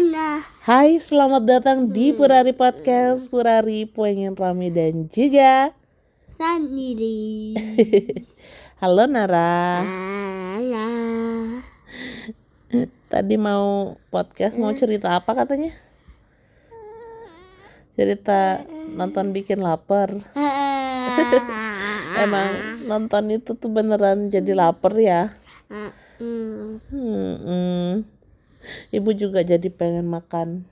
Ana. Hai, selamat datang di Purari Podcast Purari pengen Rami dan juga Sendiri. Halo Nara Ana. Tadi mau podcast mau cerita apa katanya? Cerita nonton bikin lapar Emang nonton itu tuh beneran jadi lapar ya? Hmm. Hmm, hmm. Ibu juga jadi pengen makan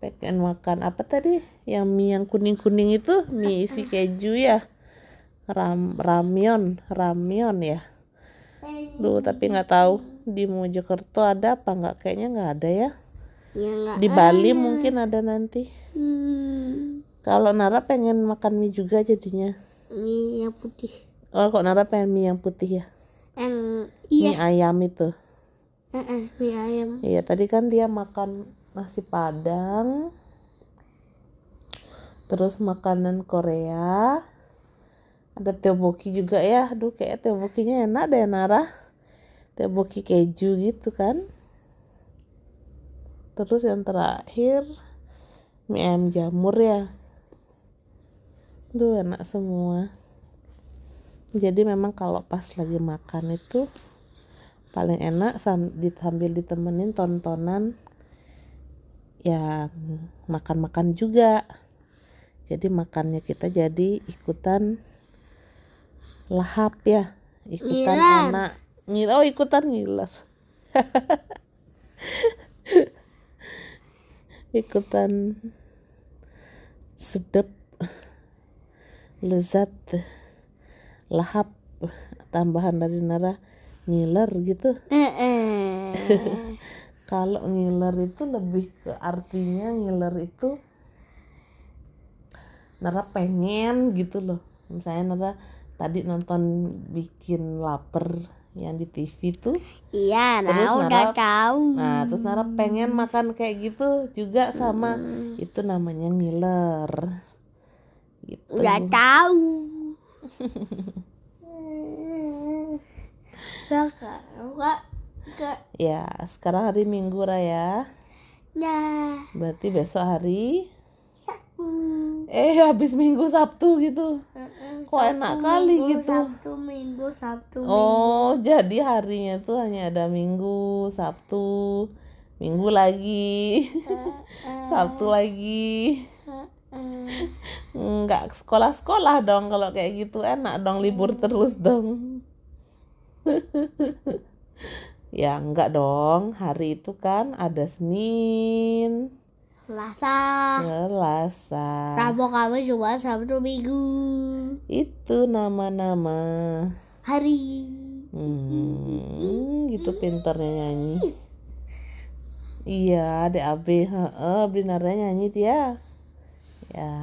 pengen makan apa tadi? Yang mie yang kuning kuning itu mie isi keju ya. Ram ramyon ramyon ya. Duh tapi nggak tahu di Mojokerto ada apa nggak? Kayaknya nggak ada ya. Ya di Bali mungkin ada nanti. Hmm. kalau Nara pengen makan mie juga jadinya. Mie yang putih. oh kok Nara pengen mie yang putih ya? Yang mie iya. ayam itu Eh, eh, mie ayam. Iya tadi kan dia makan nasi padang Terus makanan Korea. Ada tteokbokki juga ya. Aduh kayak tteokbokkinya enak deh Nara. Tteokbokki keju gitu kan. Terus yang terakhir Mie ayam jamur ya. Duh enak semua. Jadi memang kalau pas lagi makan itu paling enak sambil ditemenin tontonan yang makan-makan juga. Jadi makannya kita jadi ikutan lahap ya ikutan Ngiler. enak. Ngil oh ikutan ngiler. Ikutan sedep lezat lahap tambahan dari Nara ngiler gitu. Kalau ngiler itu lebih ke artinya ngiler itu Nara pengen gitu loh. Misalnya Nara tadi nonton bikin lapar yang di TV tuh. Iya, Terus nah udah Nara- tahu. nah terus Nara pengen makan kayak gitu juga sama itu namanya ngiler. Gitu. Udah tahu. Ya. Kak. ya sekarang hari Minggu Raya Ya. berarti besok hari Sabtu. eh habis Minggu Sabtu gitu Kok enak kali Minggu, gitu? Sabtu, Minggu, Sabtu, Oh, jadi harinya tuh hanya ada Minggu, Sabtu, Minggu lagi, Sabtu lagi. Enggak sekolah-sekolah dong kalau kayak gitu. Enak dong libur terus dong. ya enggak dong. Hari itu kan ada Senin, Selasa. Selasa. Rabu, Kamis, Jumat, Sabtu, Minggu. Itu nama-nama. Hari. Hmm, gitu pinternya nyanyi. Iya, adik AB, heeh, Brinarnya nyanyi dia. Ya.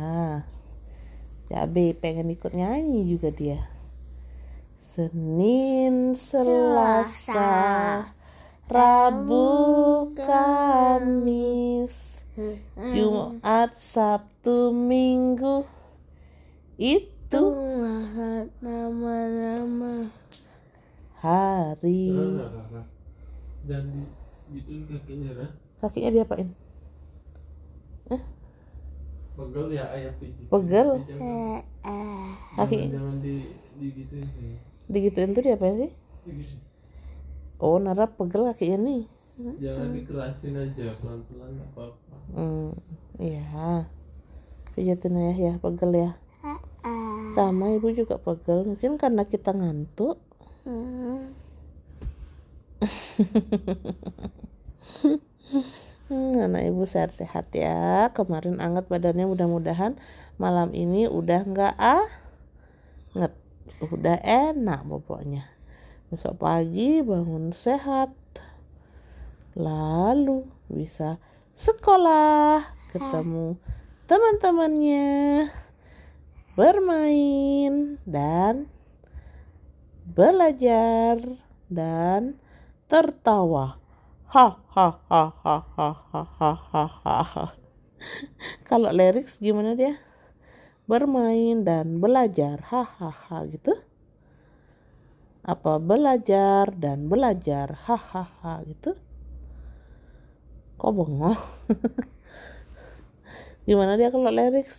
Ya AB pengen ikut nyanyi juga dia. Senin, Selasa, Rabu, Kamis, Jumat, Sabtu, Minggu. Itu nama-nama. hari. Jangan gituin kakinya. Kakinya diapain? Pegel ya ayah pijit. Pegel? Kaki jangan, jangan di, digituin sih. Digituin tuh diapain sih? Oh, Nara pegel kakinya nih. Jangan dikerasin aja pelan-pelan nggak apa-apa. Hmm, iya. Pijatin ya, ya pegel ya. Sama ibu juga pegel. Mungkin karena kita ngantuk. Hmm. Hmm, anak ibu sehat-sehat ya. Kemarin anget badannya mudah-mudahan malam ini udah nggak ah nget, udah enak pokoknya. Besok pagi bangun sehat, lalu bisa sekolah, ketemu teman-temannya, bermain dan belajar dan tertawa. Ha ha ha ha ha ha ha ha. Kalau lirik gimana dia? Bermain dan belajar. Hahaha gitu. Apa belajar dan belajar. Hahaha gitu. Kok bengong gimana dia kalau lirik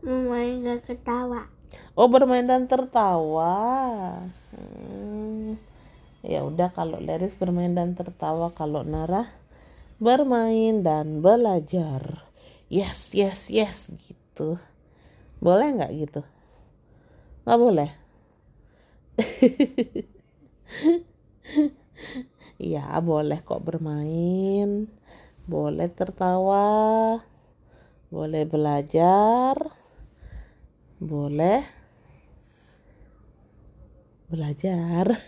Memain gak ketawa. oh bermain dan tertawa Hmm. ya udah kalau lirik bermain dan tertawa kalau Nara bermain dan belajar yes yes yes gitu boleh nggak gitu? Nggak boleh? Iya boleh kok bermain. Boleh tertawa. Boleh belajar. Boleh Belajar.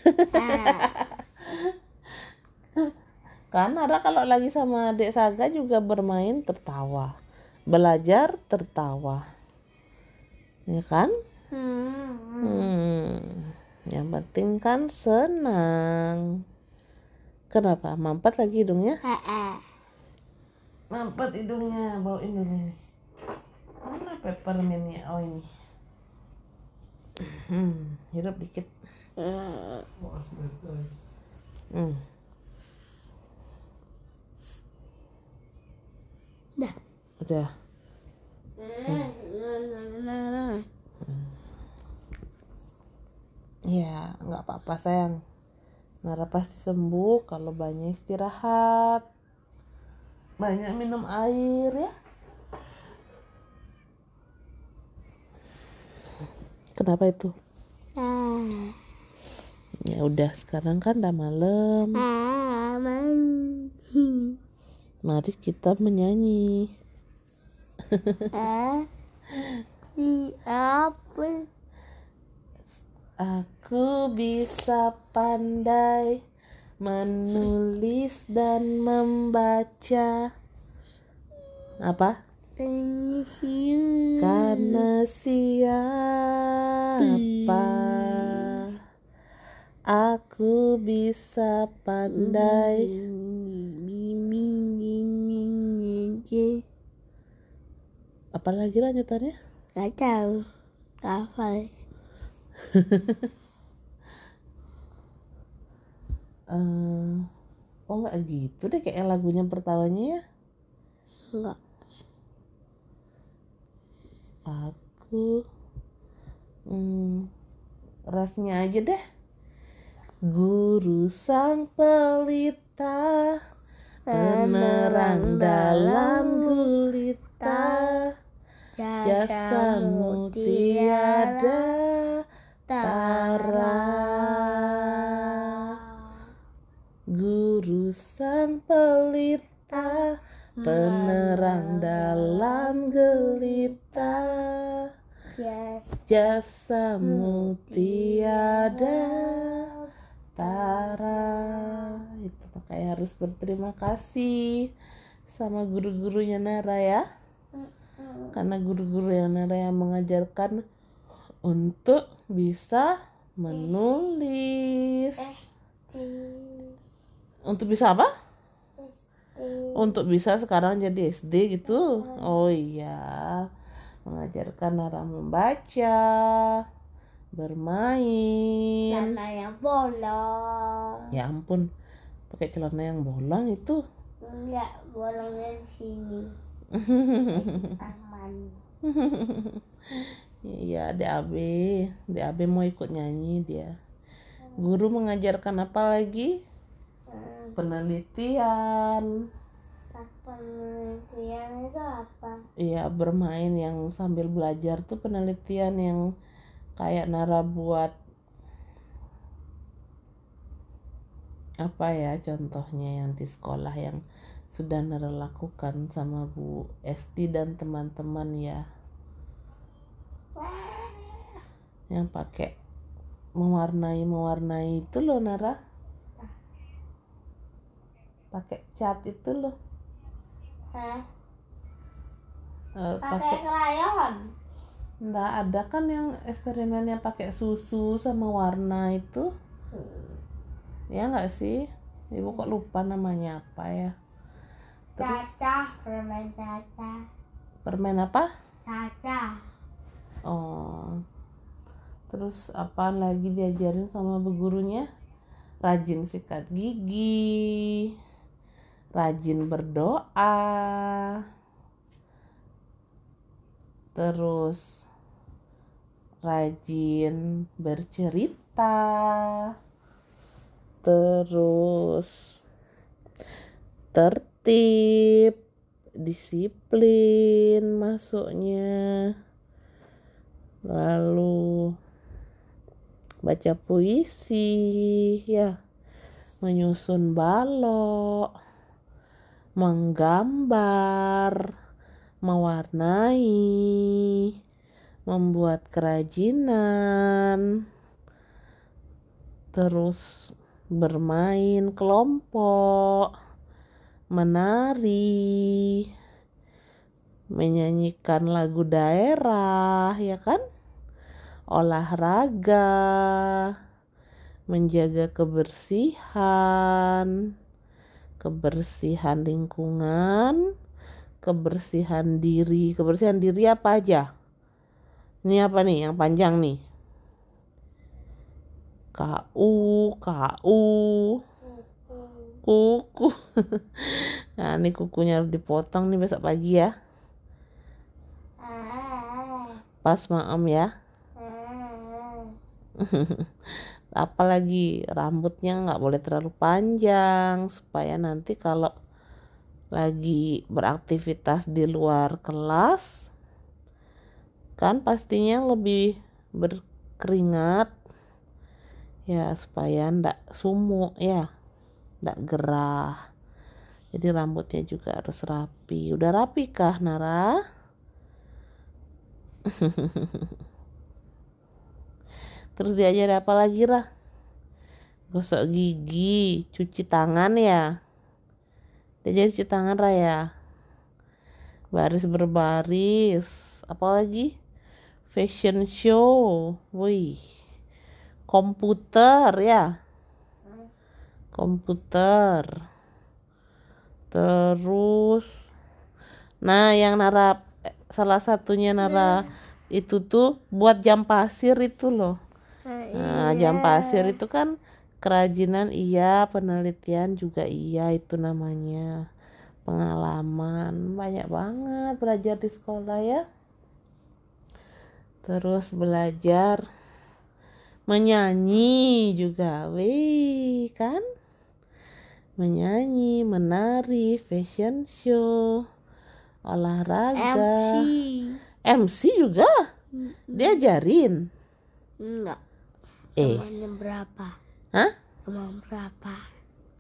Ada kalau lagi sama adik Saga juga bermain tertawa Belajar tertawa Ya kan? Hmm. Hmm, yang penting kan senang. Kenapa? Mampet lagi hidungnya? Mampet hidungnya, dulu ini. Mana peppermintnya? Oh ini. Hmm, hirup dikit. Hmm. Dah. Udah. Ya, nggak apa-apa sayang. Nara pasti sembuh kalau banyak istirahat. Banyak minum air ya. Kenapa itu? Ah, Ya udah, sekarang kan udah malam. aman. Mari kita menyanyi. Ah, di apa? Aku bisa pandai menulis dan membaca. Apa? Karena siapa aku bisa pandai apalagi lanjutannya Gak tahu. Hafal. Eh, oh nggak gitu deh kayak lagunya pertamanya ya Enggak. aku hmm, refnya aja deh guru sang pelita penerang dalam jasamu tiada tara. Guru sang pelita penerang dalam gelita. Jasamu tiada tara. Itu makanya harus berterima kasih sama guru-gurunya Nara ya karena guru-guru yang Nara yang mengajarkan untuk bisa menulis. Untuk bisa apa? Untuk bisa sekarang jadi SD gitu. Oh iya. Mengajarkan Nara membaca bermain. Karena yang bolong. ya ampun. Pakai celana yang bolong itu. Enggak, bolongnya di sini. Aman. Iya, DAB. DAB mau ikut nyanyi dia. Guru mengajarkan apa lagi? Hmm, Penelitian. Penelitian itu apa? Iya, bermain yang sambil belajar tuh penelitian yang kayak Nara buat apa ya contohnya yang di sekolah yang sudah Nara lakukan sama Bu Esti dan teman-teman ya. Yang pakai mewarnai mewarnai itu loh Nara. Pakai cat itu loh. Hah? Eh, Pakai krayon. Nggak ada kan yang eksperimennya pakai susu sama warna itu? Ya nggak sih? Ibu kok lupa namanya apa ya terus? Caca, permen caca. permen apa? Caca. oh. Terus apa lagi diajarin sama bu gurunya? Rajin sikat gigi. Rajin berdoa. Terus rajin bercerita. Terus tertib disiplin masuknya. Lalu baca puisi. Ya menyusun balok. Menggambar. Mewarnai. Membuat kerajinan. Terus bermain kelompok menari menyanyikan lagu daerah ya kan? Olahraga. Menjaga kebersihan. Kebersihan lingkungan. Kebersihan diri. Kebersihan diri apa aja? Ini apa nih? Yang panjang nih. KU KU kuku. Nah ini kukunya harus dipotong nih besok pagi ya. Pas maam ya. Apalagi rambutnya nggak boleh terlalu panjang supaya nanti kalau lagi beraktivitas di luar kelas kan pastinya lebih berkeringat ya supaya ndak sumuk ya ndak gerah. Jadi rambutnya juga harus rapi. Udah rapi kah Nara? Terus diajar apa lagi Rah gosok gigi cuci tangan ya? Diajar cuci tangan Raya baris berbaris. Apalagi? Fashion show. Wih. Komputer ya komputer terus nah yang Nara salah satunya Nara itu tuh buat jam pasir itu loh Nah, jam pasir itu kan kerajinan iya, penelitian juga iya itu namanya. Pengalaman banyak banget belajar di sekolah ya. Terus belajar menyanyi juga, wih kan? Menyanyi, menari, fashion show, olahraga. MC. MC juga diajarin. Enggak. Eh, Namanya berapa? hah? Emang berapa?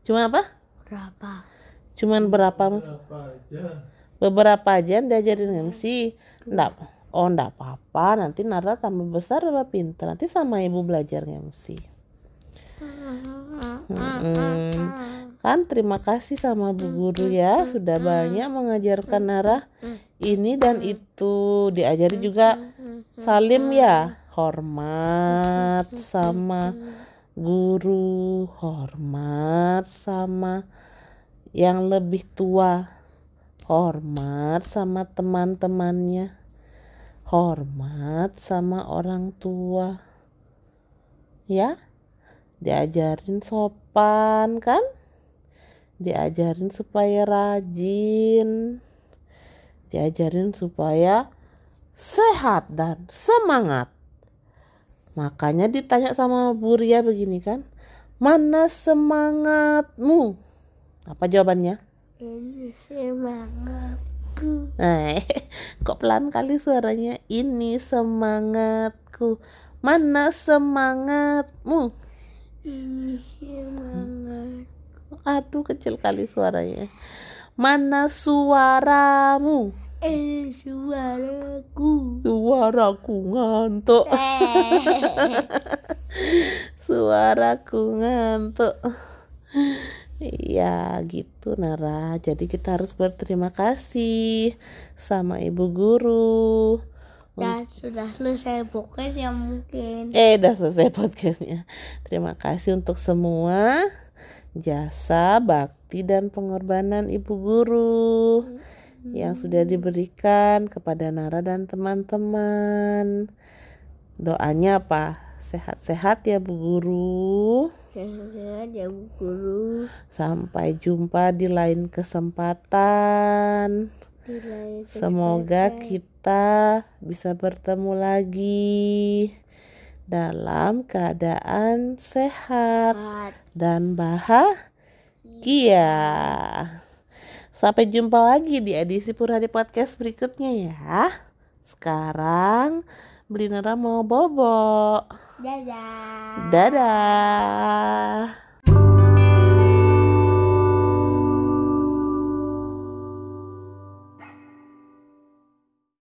Cuma apa? Berapa? Cuman berapa mas? apa aja Beberapa aja yang diajarin MC. Nggak, oh nggak apa-apa. Nanti Nara tambah besar tambah pintar. Nanti sama ibu belajar MC. Mm-mm. Kan terima kasih sama bu guru ya sudah banyak mengajarkan Nara ini dan itu. Diajari juga salim ya hormat sama guru hormat sama yang lebih tua hormat sama teman-temannya hormat sama orang tua ya. Diajarin sopan kan diajarin supaya rajin diajarin supaya sehat dan semangat makanya ditanya sama Bu Ria begini kan mana semangatmu apa jawabannya Ini semangatku. Nah, kok pelan kali suaranya? Ini semangatku. Mana semangatmu? Ini semangat. Aduh, kecil kali suaranya. Mana suaramu? Ini suaraku. Suaraku ngantuk. Suaraku ngantuk. Iya gitu Nara Jadi kita harus berterima kasih Sama ibu guru Dan sudah selesai podcast ya mungkin. Eh udah selesai podcastnya Terima kasih untuk semua Jasa, bakti, dan pengorbanan ibu guru Yang sudah diberikan kepada Nara dan teman-teman Doanya apa? Sehat-sehat ya bu guru Dadah Bu Guru. Sampai jumpa di lain kesempatan. Di lain Semoga kesempatan. kita bisa bertemu lagi dalam keadaan sehat dan bahagia. Sampai jumpa lagi di edisi Purhadi Podcast berikutnya ya. Sekarang Beli mau bobo. Dadah. Dadah.